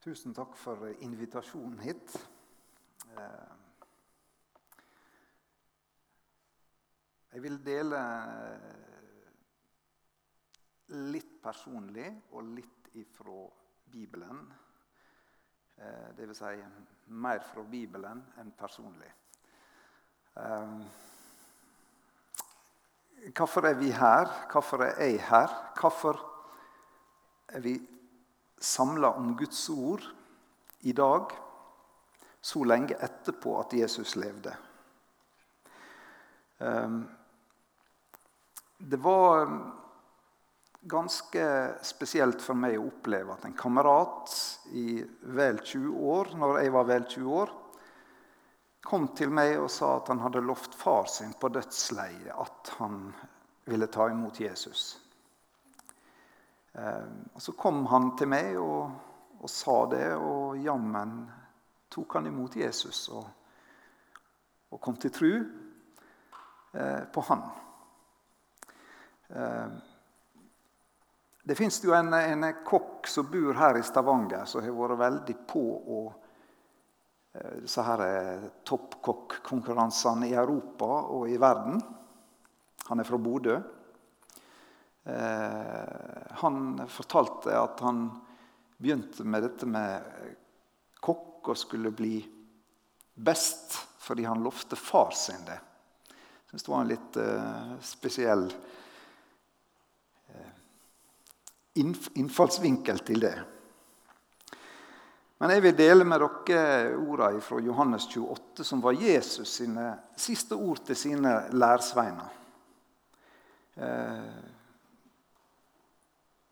Tusen takk for invitasjonen hit. Eh, Jeg vil dele litt personlig og litt ifra Bibelen. Eh, det vil si mer fra Bibelen enn personlig. Eh, Hvorfor er vi her? Hvorfor er jeg her? Hvorfor er vi samla om Guds ord i dag, så lenge etterpå at Jesus levde? Ehm, Det var ganske spesielt for meg å oppleve at en kamerat i vel 20 år, når jeg var vel 20 år, kom til meg og sa at han hadde lovt far sin på dødsleiet at han ville ta imot Jesus. Eh, og Så kom han til meg og, og sa det, og jammen tok han imot Jesus og, og kom til tru eh, på han. Eh, det fins jo en, en, kokk som bor her i Stavanger, som har vært veldig på å Eh, disse her toppkokkonkurransene i Europa og i verden. Han er fra Bodø. Eh, han fortalte at han begynte med dette med kokk og skulle bli best fordi han lovte far sin det. Jeg syns det var en litt spesiell innfallsvinkel til det. Men jeg vil dele med dere ordene fra Johannes 28, som var Jesus sine siste ord til sine lærsveiner. Eh,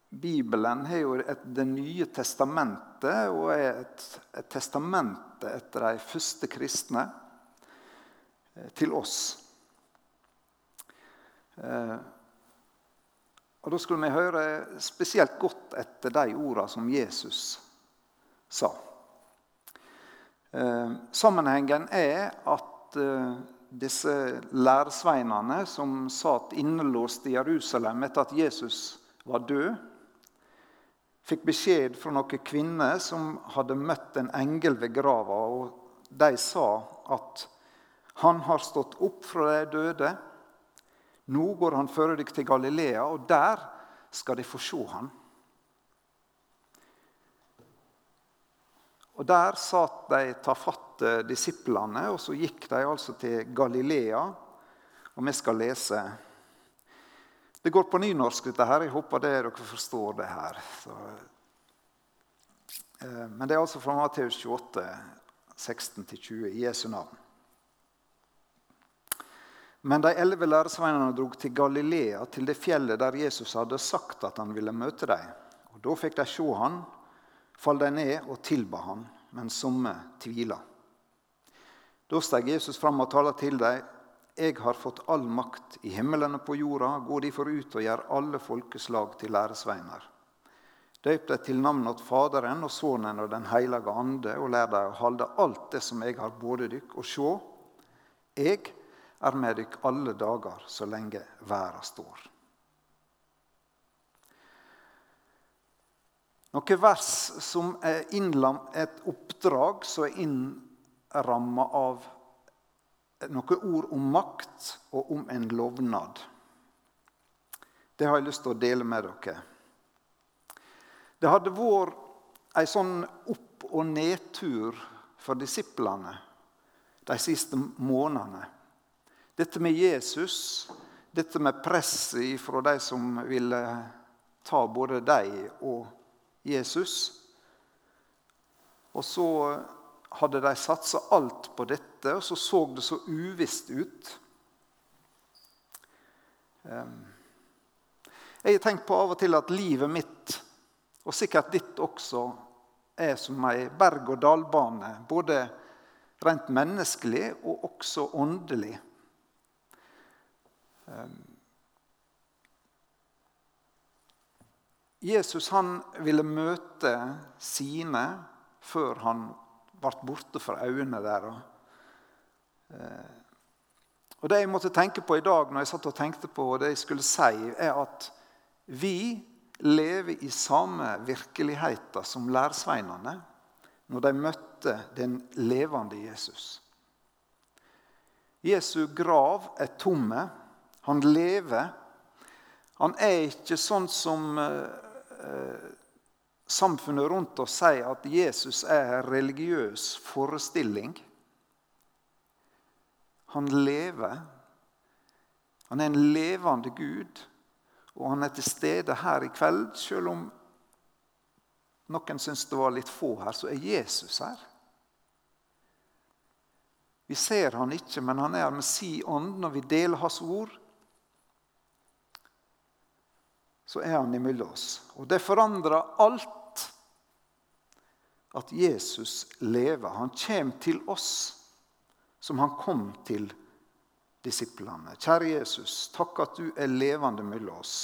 Bibelen har jo et, Det nye testamentet og er et, et testamente etter de første kristne eh, til oss. Eh, og Da skulle vi høre spesielt godt etter de ordene som Jesus sa. Eh, sammenhengen er at eh, disse læresveinene som satt innelåst i Jerusalem etter at Jesus var død, fikk beskjed fra noen kvinner som hadde møtt en engel ved grava. og De sa at 'han har stått opp fra de døde'. Nå går han føre dere til Galilea, og der skal de få se han. Og Der satt de tafatte disiplene, og så gikk de altså til Galilea. Og vi skal lese Det går på nynorsk, dette her. Jeg håper det dere forstår det her. Så, eh, men det er altså fra Matteus 28, 16-20 i Jesu navn. Men de elleve læresveinene drog til Galilea, til det fjellet der Jesus hadde sagt at han ville møte dem. Og Da fikk de se han fall de ned og tilba han, men somme tvila. Da steg Jesus fram og talte til dem. Jeg har fått all makt i himmelen og på jorda. Gå derfor ut og gjør alle folkeslag til læresveiner. Døp dem til navnet Faderen og Sønnen og Den hellige ande, og lær dem å holde alt det som jeg har både dykk. Og sjå, jeg er med dykk alle dager så lenge verda står. Noen vers som er et oppdrag som er innramma av noen ord om makt og om en lovnad. Det har jeg lyst til å dele med dere. Det hadde vært en sånn opp- og nedtur for disiplene de siste månedene. Dette med Jesus, dette med presset fra de som ville ta både dem og Jesus. Og så hadde de satsa alt på dette, og så så det så uvisst ut. Ehm, jeg har tenkt på av og til at livet mitt, og sikkert ditt også, er som ei berg-og-dal-bane. Både rent menneskelig og også åndelig. Ehm, Jesus han ville møte sine før han ble borte fra øynene deres. Eh, og Det jeg måtte tenke på i dag når jeg satt og tenkte på det jeg skulle si, er at vi lever i samme virkeligheten som lærsveinene. når de møtte den levende Jesus. Jesu grav er tomme. Han lever. Han er ikke sånn som eh, samfunnet rundt oss sier at Jesus er en religiøs forestilling. Han lever. Han er en levende Gud, og han er til stede her i kveld. Selv om noen syns det var litt få her, så er Jesus her. Vi ser han ikke, men han er her med si ånd når vi deler hans ord. Så er han imellom oss. Og det forandrer alt at Jesus lever. Han kommer til oss som han kom til disiplene. Kjære Jesus, takk at du er levende mellom oss.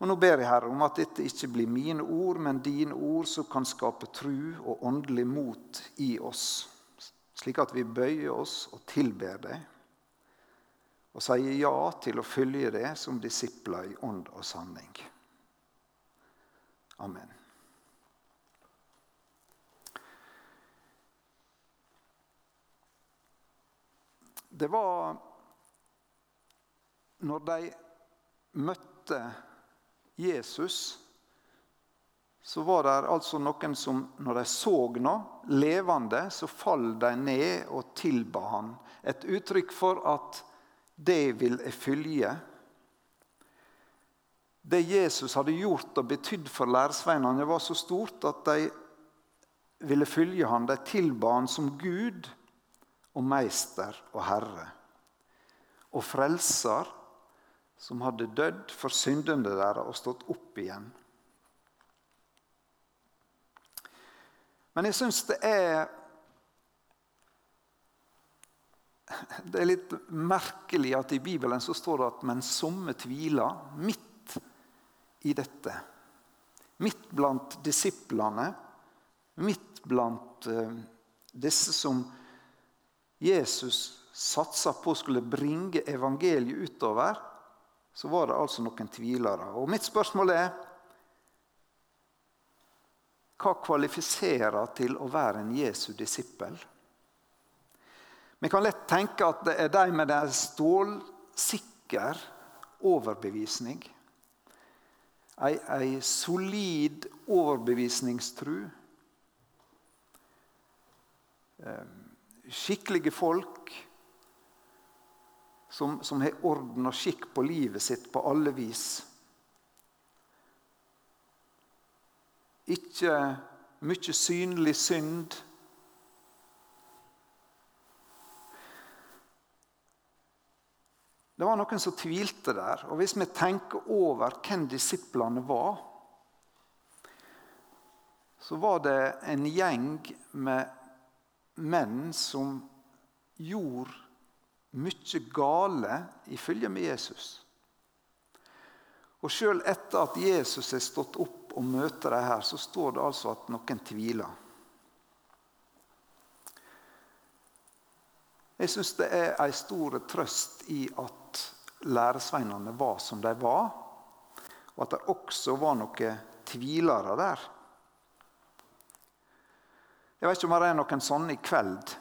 Og Nå ber jeg Herre om at dette ikke blir mine ord, men dine ord som kan skape tru og åndelig mot i oss, slik at vi bøyer oss og tilber deg, og sier ja til å følge deg som disipler i ånd og sanning. Amen. Det var når de møtte Jesus, så var det altså noen som når de så noe levende, så fall de ned og tilba han. Et uttrykk for at det vil jeg følge. Det Jesus hadde gjort og betydd for læresveinene, var så stort at de ville følge han. De tilba han som Gud og meister og herre. Og frelser som hadde dødd for syndene deres og stått opp igjen. Men jeg syns det er Det er litt merkelig at i Bibelen så står det at 'men somme tviler' midt i dette. Midt blant disiplene, midt blant uh, disse som Jesus satsa på skulle bringe evangeliet utover, så var det altså noen tvilere. Og mitt spørsmål er hva kvalifiserer til å være en Jesu disippel? Vi kan lett tenke at det er de med en stålsikker overbevisning. Ei, ei solid overbevisningstru. Ehm, skikkelige folk som, som har orden og skikk på livet sitt på alle vis. Ikke mye synlig synd. Det var noen som tvilte der. Og hvis vi tenker over hvem disiplene var, så var det en gjeng med menn som gjorde mye gale i følge med Jesus. Og Sjøl etter at Jesus er stått opp og møter dem her, så står det altså at noen tviler. Jeg syns det er en stor trøst i at læresveinene var som de var, og at det også var noen tvilere der. Jeg vet ikke om det er noen sånne i kveld.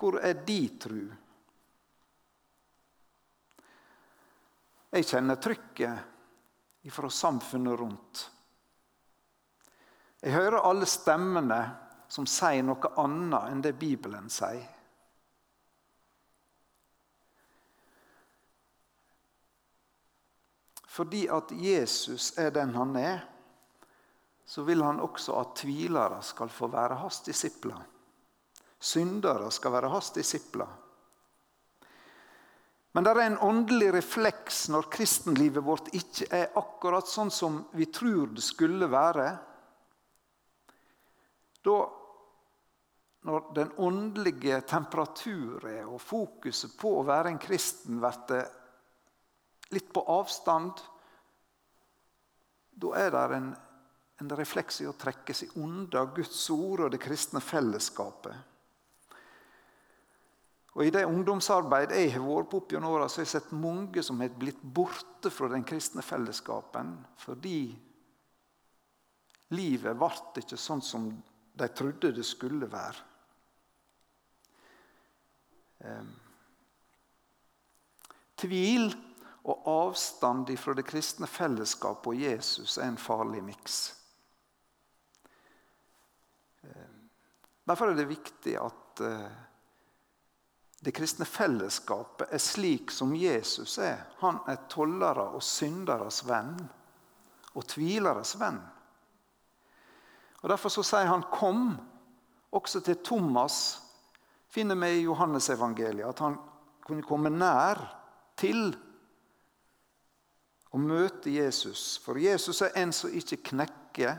Hvor er de tru? Jeg kjenner trykket fra samfunnet rundt. Jeg hører alle stemmene som sier noe annet enn det Bibelen sier. Fordi at Jesus er den han er, så vil han også at tvilere skal få være hans disipler. Syndere skal være hans disipler. Men det er en åndelig refleks når kristenlivet vårt ikke er akkurat sånn som vi tror det skulle være. Da, når den åndelige temperaturen og fokuset på å være en kristen blir litt på avstand, da er det en, en refleks i å trekke seg unna Guds ord og det kristne fellesskapet. Og I det ungdomsarbeidet jeg har vært på opp gjennom åra, har jeg sett mange som har blitt borte fra den kristne fellesskapen fordi livet ble ikke sånn som de trodde det skulle være. Ehm, tvil og avstand fra det kristne fellesskapet og Jesus er en farlig miks. Derfor er det viktig at eh, det kristne fellesskapet er slik som Jesus er. Han er tollere og synderes venn og tvileres venn. Og Derfor så sier han 'kom' også til Thomas. Finner vi i Johannesevangeliet at han kunne komme nær til å møte Jesus. For Jesus er en som ikke knekker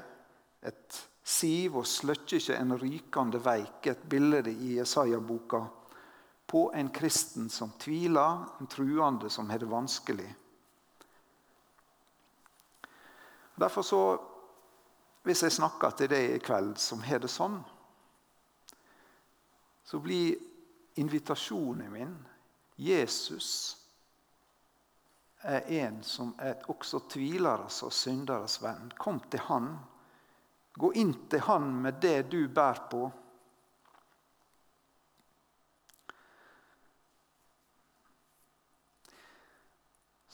et siv og sløkker ikke en rykende veik. Et bilde i Jesaja-boka på en kristen som tviler, en truende som har det vanskelig. Derfor så, Hvis jeg snakker til deg i kveld som har det sånn, så blir invitasjonen min Jesus er en som er også tvileres og synderes venn. Kom til Han. Gå inn til Han med det du bærer på.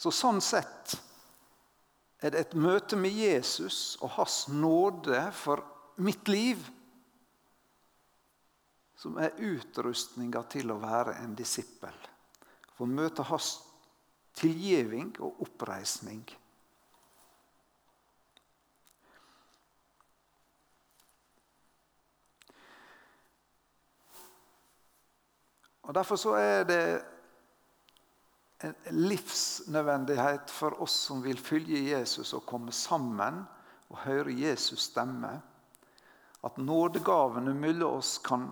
Så sånn sett er det et møte med Jesus og hans nåde for mitt liv som er utrustninga til å være en disippel. For å møte hans tilgivning og oppreisning. Og Derfor så er det en livsnødvendighet for oss som vil følge Jesus og komme sammen og høre Jesus stemme. At nådegavene mellom oss kan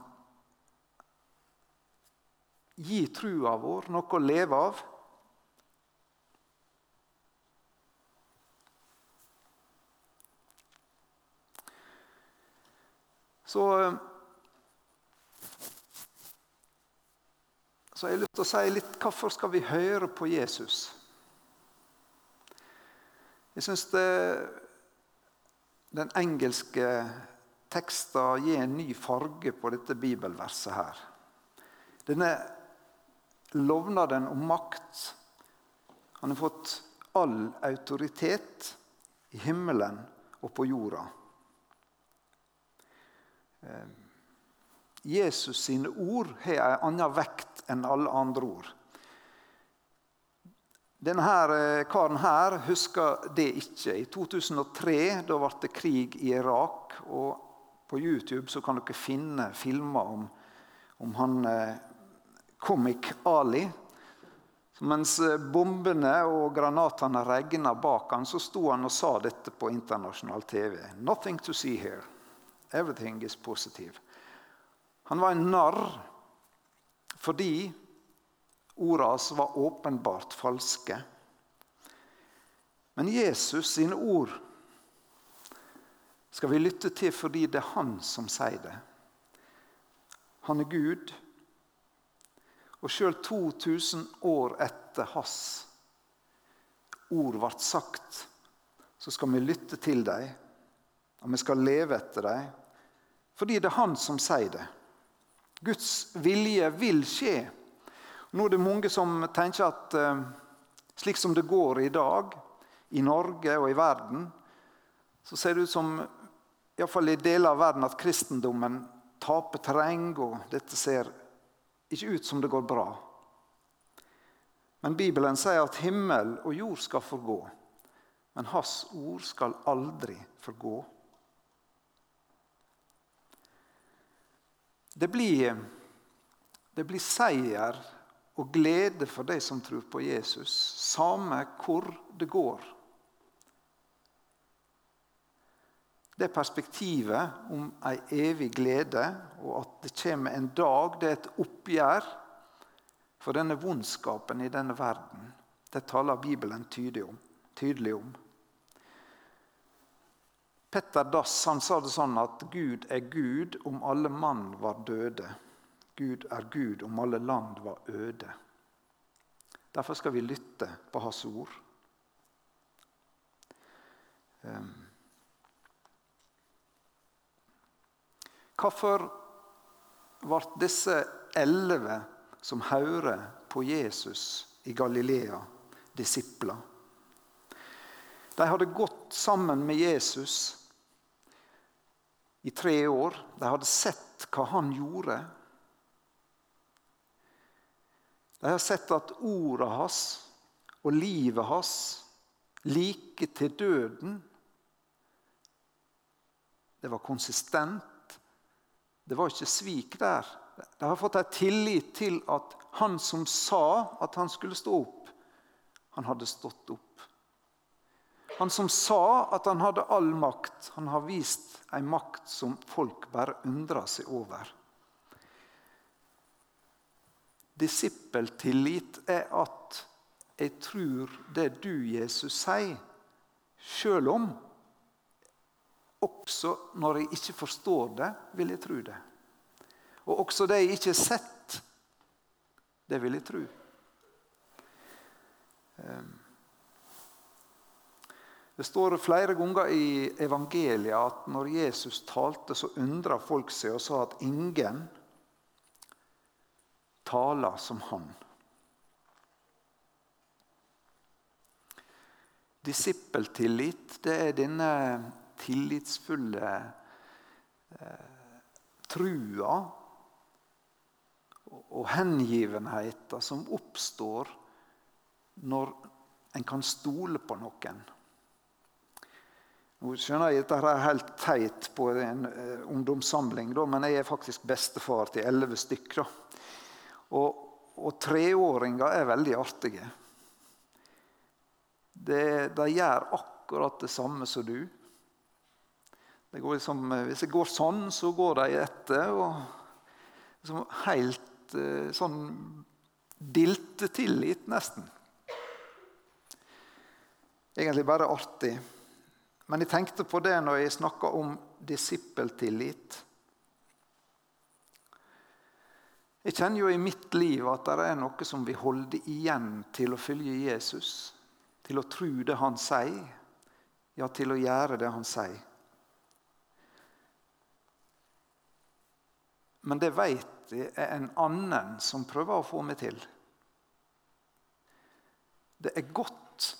gi trua vår noe å leve av. Så Så jeg har lyst til å si litt hvorfor skal vi høre på Jesus. Jeg syns den engelske teksten gir en ny farge på dette bibelverset her. Denne lovnaden om makt Han har fått all autoritet i himmelen og på jorda. Jesus sine ord har en annen vekt enn alle andre ord. Denne eh, karen her husker det ikke. I 2003 da ble det krig i Irak. og På YouTube så kan dere finne filmer om, om han eh, Ali. Mens eh, bombene og granatene regna bak han, så sto han og sa dette på internasjonal TV. Nothing to see here. Everything is positive. Han var en narr fordi ordene hans var åpenbart falske. Men Jesus sine ord skal vi lytte til fordi det er han som sier det. Han er Gud. Og sjøl 2000 år etter hans ord ble sagt, så skal vi lytte til dem, og vi skal leve etter dem, fordi det er han som sier det. Guds vilje vil skje. Nå er det mange som tenker at eh, slik som det går i dag, i Norge og i verden, så ser det ut som iallfall i deler av verden at kristendommen taper terreng, og dette ser ikke ut som det går bra. Men Bibelen sier at himmel og jord skal forgå, men hans ord skal aldri forgå. Det blir, det blir seier og glede for de som tror på Jesus, samme hvor det går. Det perspektivet om ei evig glede, og at det kommer en dag, det er et oppgjør for denne vondskapen i denne verden. Det taler Bibelen tydelig om. Tydelig om. Petter Dass han sa det sånn at Gud er Gud om alle mann var døde. Gud er Gud om alle land var øde. Derfor skal vi lytte på hans ord. Ehm. Hvorfor ble disse elleve som hører på Jesus i Galilea, disipler? De hadde gått sammen med Jesus i tre år. De hadde sett hva han gjorde. De har sett at ordet hans og livet hans, like til døden, det var konsistent det var ikke svik der. De har fått en tillit til at han som sa at han skulle stå opp, han hadde stått opp. Han som sa at han hadde all makt, han har vist en makt som folk bare undrer seg over. Disippeltillit er at jeg tror det du, Jesus, sier, sjøl om også når jeg ikke forstår det, vil jeg tro det. Og også det jeg ikke har sett, det vil jeg tro. Ehm. Det står flere ganger i evangeliet at når Jesus talte, så undra folk seg og sa at ingen taler som han. Disippeltillit det er denne tillitsfulle eh, trua og hengivenheten som oppstår når en kan stole på noen. Nå skjønner jeg dette er helt teit på en uh, ungdomssamling, men jeg er faktisk bestefar til elleve stykker. Og, og treåringer er veldig artige. De, de gjør akkurat det samme som du. Liksom, eh, hvis det går sånn, så går de etter. og liksom Helt eh, sånn diltetillit, nesten. Egentlig bare artig. Men jeg tenkte på det når jeg snakka om disippeltillit. Jeg kjenner jo i mitt liv at det er noe som vil holde igjen til å følge Jesus. Til å tro det han sier. Ja, til å gjøre det han sier. Men det veit jeg er en annen som prøver å få meg til. Det er godt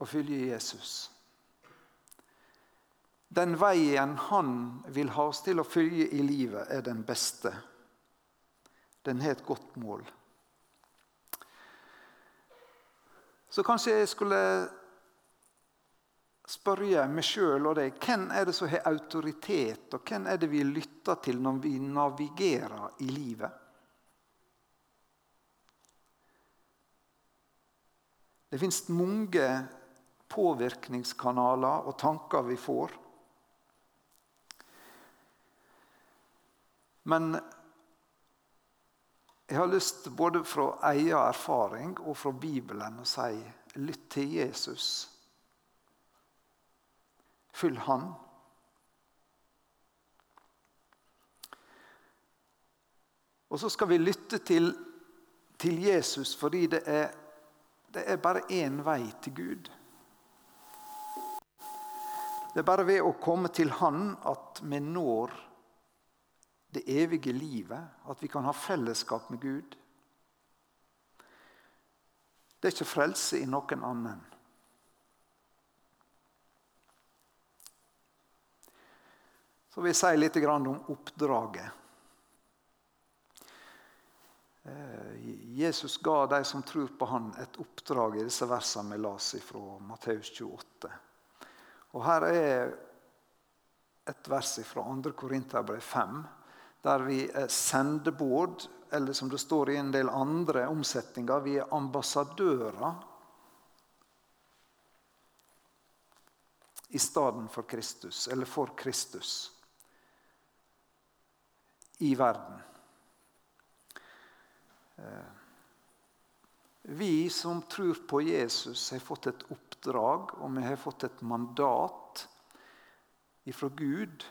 å følge Jesus. Den veien han vil ha oss til å følge i livet, er den beste. Den har et godt mål. Så kanskje jeg skulle spørre meg sjøl og deg hvem er det som har autoritet, og hvem er det vi lytter til når vi navigerer i livet? Det fins mange påvirkningskanaler og tanker vi får. Men jeg har lyst både fra egen erfaring og fra Bibelen å si lytt til Jesus. Følg Han. Og så skal vi lytte til, til Jesus fordi det er, det er bare én vei til Gud. Det er bare ved å komme til Han at vi når det evige livet. At vi kan ha fellesskap med Gud. Det er ikke frelse i noen annen. Så vil jeg si litt om oppdraget. Eh, Jesus ga de som tror på han et oppdrag i disse versene vi las fra Matteus 28. Og Her er et vers fra 2. Korinterbrev 5, der vi er sendebåd, eller som det står i en del andre omsetninger, vi er ambassadører i stedet for Kristus, eller for Kristus i verden. Eh, vi som tror på Jesus, har fått et oppdrag, og vi har fått et mandat ifra Gud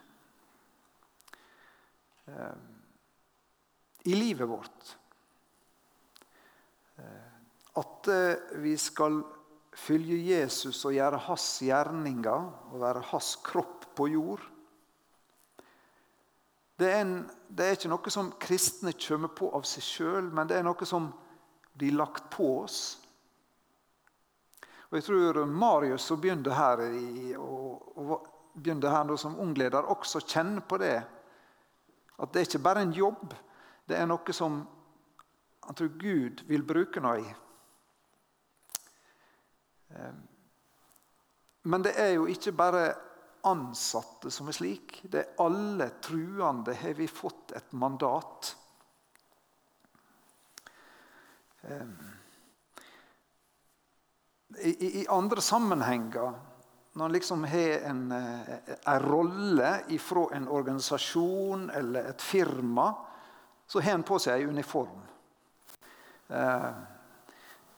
i livet vårt. Eh, at vi skal følge Jesus og gjøre hans gjerninger og være hans kropp på jord. Det er, en, det er ikke noe som kristne kommer på av seg sjøl, men det er noe som blir lagt på oss. Og Jeg tror Marius, som begynte her, i, og, og begynte her som ungleder, også kjenner på det. At det er ikke bare en jobb. Det er noe som han tror Gud vil bruke noe i. Ehm, men det er jo ikke bare ansatte som er slik. Det er alle truende har vi fått et mandat. Ehm, I, i andre sammenhenger, når en liksom har en, eh, en rolle fra en organisasjon eller et firma, så har en på seg en uniform. Eh,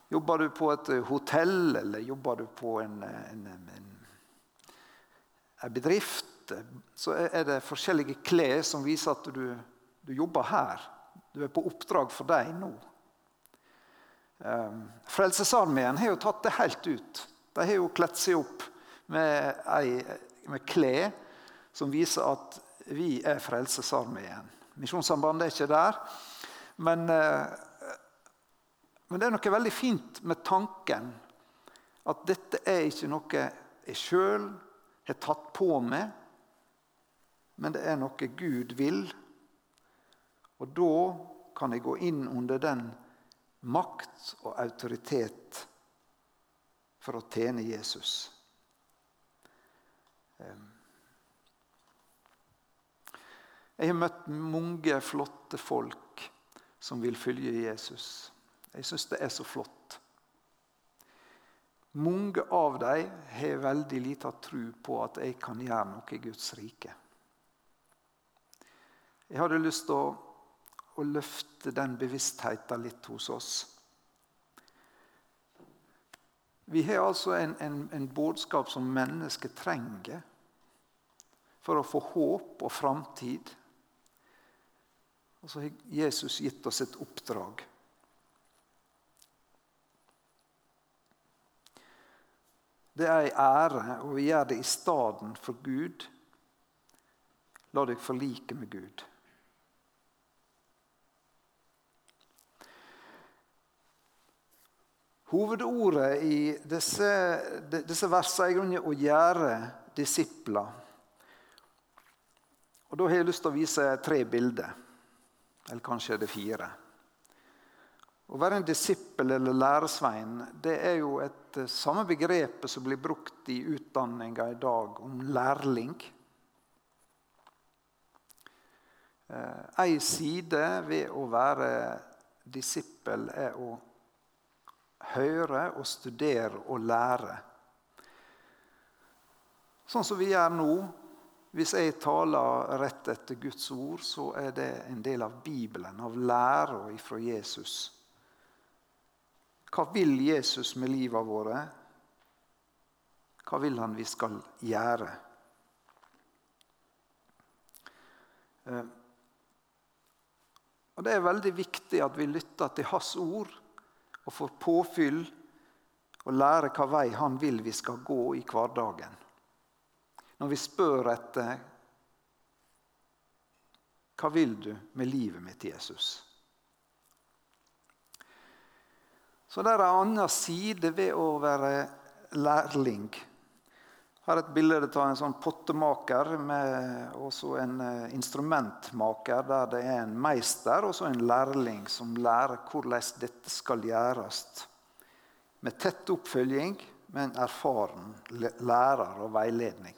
jobber du på et hotell, eller jobber du på en, en, en, en bedrift, så er det forskjellige klær som viser at du, du, jobber her. Du er på oppdrag for deg nå. Eh, Frelsesarmeen har jo tatt det helt ut. De har jo kledd seg opp med, ei, med klær som viser at vi er Frelsesarmeen. Misjonssambandet er ikke der. Men eh, men det er noe veldig fint med tanken at dette er ikke noe jeg sjøl har tatt på meg, men det er noe Gud vil. Og da kan jeg gå inn under den makt og autoritet for å tjene Jesus. Jeg har møtt mange flotte folk som vil følge Jesus. Jeg syns det er så flott. Mange av dem har veldig lite tro på at jeg kan gjøre noe i Guds rike. Jeg hadde lyst til å, å løfte den bevisstheten litt hos oss. Vi har altså en, en, en budskap som mennesket trenger for å få håp og framtid. Og så har Jesus gitt oss et oppdrag. Det er ei ære, og vi gjør det i staden for Gud. La deg forlike med Gud. Hovedordet i disse, disse versene er i grunnen å gjøre disipler. Og Da har jeg lyst til å vise tre bilder. Eller kanskje er det fire. Å være en disippel eller læresvein det er jo et eh, samme begrepet som blir brukt i utdanninga i dag om lærling. Ei eh, side ved å være disippel er å høre og studere og lære. Sånn som vi gjør nå. Hvis jeg taler rett etter Guds ord, så er det en del av Bibelen, av læra fra Jesus. Hva vil Jesus med livet våre? Hva vil han vi skal gjøre? Eh, og Det er veldig viktig at vi lytter til hans ord og får påfyll og lære hva vei han vil vi skal gå i hverdagen. Når vi spør etter hva vil du med livet mitt, Jesus? Så det er en annen side ved å være lærling. Jeg er et bilde av en sånn pottemaker med også en eh, instrumentmaker, der det er en meister og en lærling som lærer hvordan dette skal gjøres. Med tett oppfølging, med en erfaren lærer og veiledning.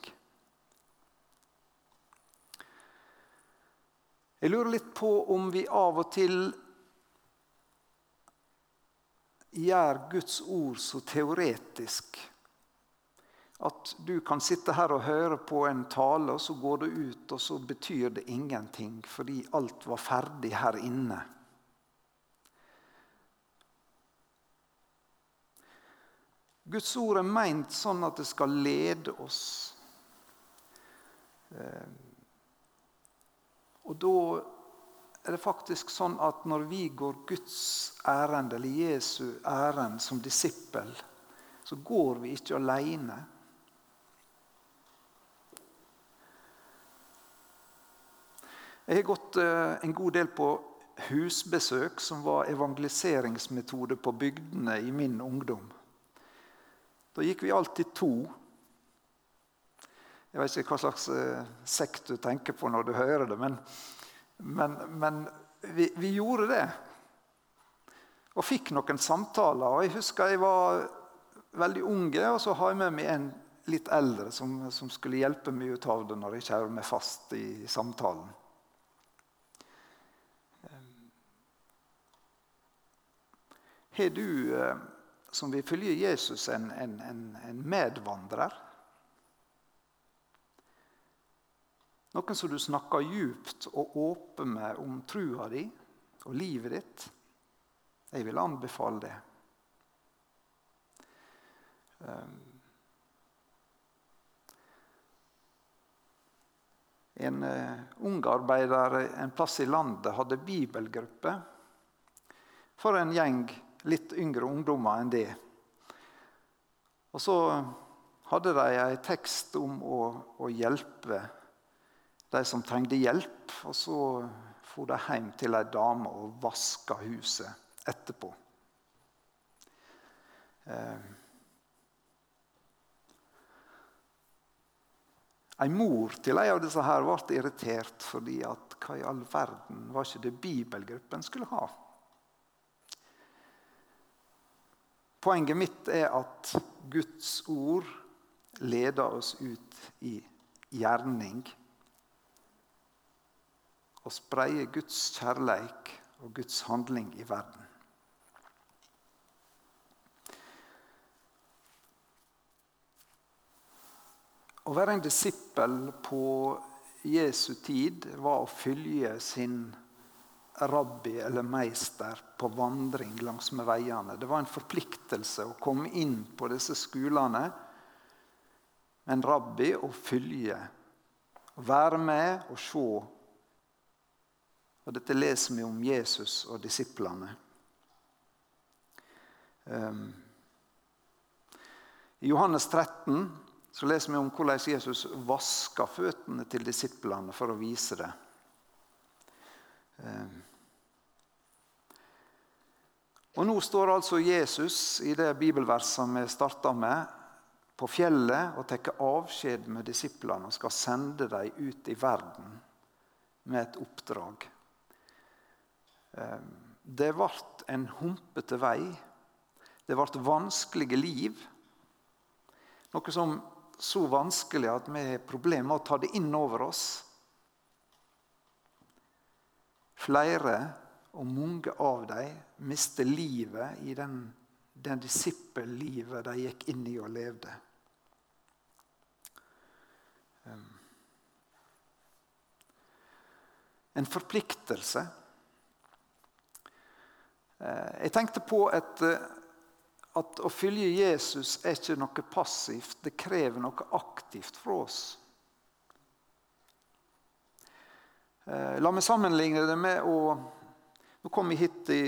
Jeg lurer litt på om vi av og til gjør Guds ord så teoretisk at du kan sitte her og høre på en tale, og så går det ut, og så betyr det ingenting fordi alt var ferdig her inne. Guds ord er meint sånn at det skal lede oss. Eh, og da er det faktisk sånn at når vi går Guds ærend, eller Jesu ærend som disippel, så går vi ikke alene. Jeg har gått eh, en god del på husbesøk, som var evangeliseringsmetode på bygdene i min ungdom. Da gikk vi alltid to. Jeg vet ikke hva slags eh, sekt du tenker på når du hører det, men, men, men vi, vi, gjorde det. Og fikk noen samtaler. og Jeg husker jeg var veldig unge, og så har jeg med meg en litt eldre som, som skulle hjelpe meg ut av det når jeg meg fast i samtalen. Har du, eh, som vil følge Jesus, en, en, en, medvandrer? Noen som du snakker djupt og åpent med om trua di og livet ditt? Jeg vil anbefale det. Um, en uh, ung arbeider en plass i landet hadde bibelgruppe for en gjeng litt yngre ungdommer enn det. Og så hadde de en tekst om å, å, hjelpe de som trengte hjelp. Og så for de hjem til ei dame og vaska huset etterpå. Eh. En mor til en av disse her ble irritert fordi at hva i all verden var ikke det bibelgruppen skulle ha? Poenget mitt er at Guds ord leder oss ut i gjerning. Og spreier Guds kjærleik og Guds handling i verden. Å være en disippel på Jesu tid var å følge sin rabbi eller meister på vandring langs med veiene. Det var en forpliktelse å komme inn på disse skolene en rabbi og følge. Være med og se. Og dette leser vi om Jesus og disiplene. Um, I Johannes 13 så leser vi om hvordan Jesus vaska føttene til disiplene for å vise det. Um, og Nå står altså Jesus i det bibelverset vi starta med, på fjellet og tar avskjed med disiplene og skal sende dem ut i verden med et oppdrag. Ehm, det ble en humpete vei. Det ble vanskelige liv. Noe som så vanskelig at vi har problemer med å ta det inn over oss. Flere og mange av dem mistet livet i den, den disippellivet de gikk inn i og levde. En forpliktelse. Eh, jeg tenkte på et, eh, at å følge Jesus er ikke noe passivt. Det krever noe aktivt fra oss. Eh, la meg sammenligne det med å nå kom jeg hit i,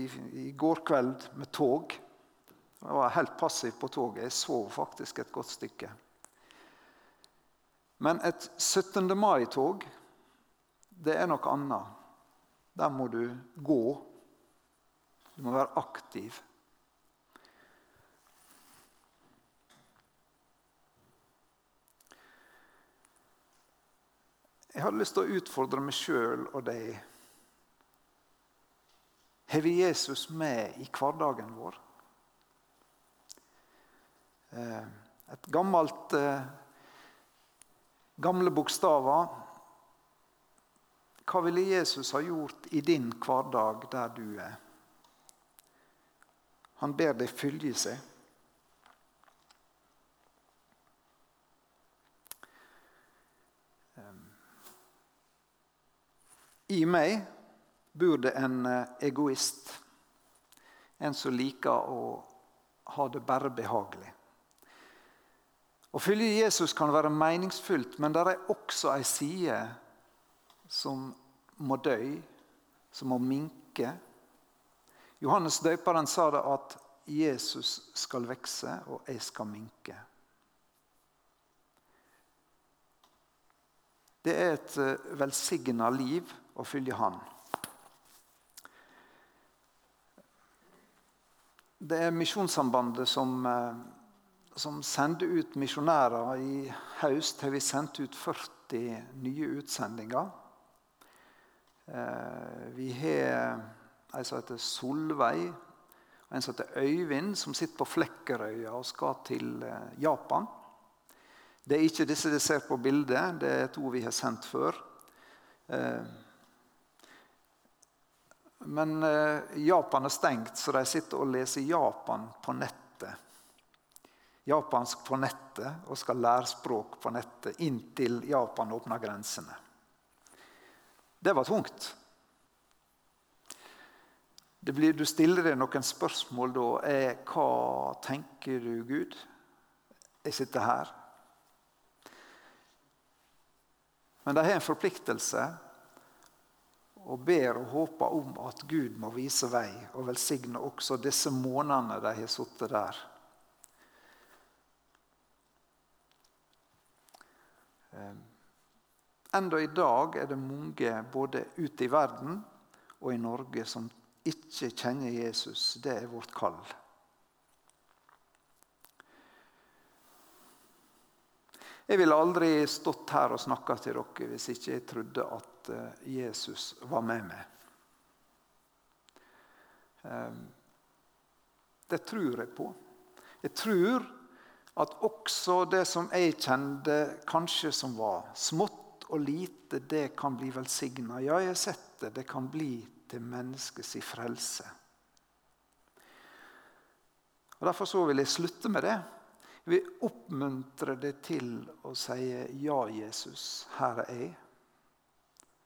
i, i går kveld med tog. Jeg var helt passiv på toget. Jeg sov faktisk et godt stykke. Men et 17. mai-tog, det er noe annet. Der må du gå. Du må være aktiv. Jeg hadde lyst til å utfordre meg sjøl og deg har vi Jesus med i hverdagen vår? Eh, et gammelt eh, Gamle bokstaver. Hva ville Jesus ha gjort i din hverdag der du er? Han ber deg følge seg. Eh, I meg bor det en eh, egoist. En som liker å ha det bare behagelig. Å følge Jesus kan være meningsfullt, men det er også ei side som må dø, som må minke. Johannes døperen sa det at Jesus skal vokse, og jeg skal minke. Det er et eh, velsigna liv å følge Han. Det er Misjonssambandet som, eh, som sender ut misjonærer. I høst har vi sendt ut 40 nye utsendinger. Eh, vi har ei som heter Solveig, og en som heter Øyvind, som sitter på Flekkerøya og skal til Japan. Det er ikke disse dere ser på bildet, det er to vi har sendt før. Eh, men eh, Japan er stengt, så de sitter og leser Japan på nettet. Japansk på nettet og skal lære språk på nettet inntil Japan åpner grensene. Det var tungt. Blir, du stiller deg noen spørsmål da. Er, hva tenker du, Gud? Jeg sitter her. Men de har en forpliktelse og ber og håper om at Gud må vise vei og velsigne også disse månedene de har sittet der. Ehm, enda i dag er det mange både ute i verden og i Norge som ikke kjenner Jesus. Det er vårt kall. Jeg ville aldri stått her og snakka til dere hvis ikke jeg trodde at eh, Jesus var med meg. Ehm, det tror jeg på. Jeg tror at også det som jeg kjente kanskje som var smått og lite, det kan bli velsigna. Ja, jeg har sett det. Det kan bli til menneskets frelse. Og Derfor så vil jeg slutte med det. Vi oppmuntrer deg til å si 'Ja, Jesus, her er jeg.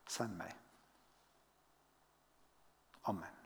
Send meg'. Amen.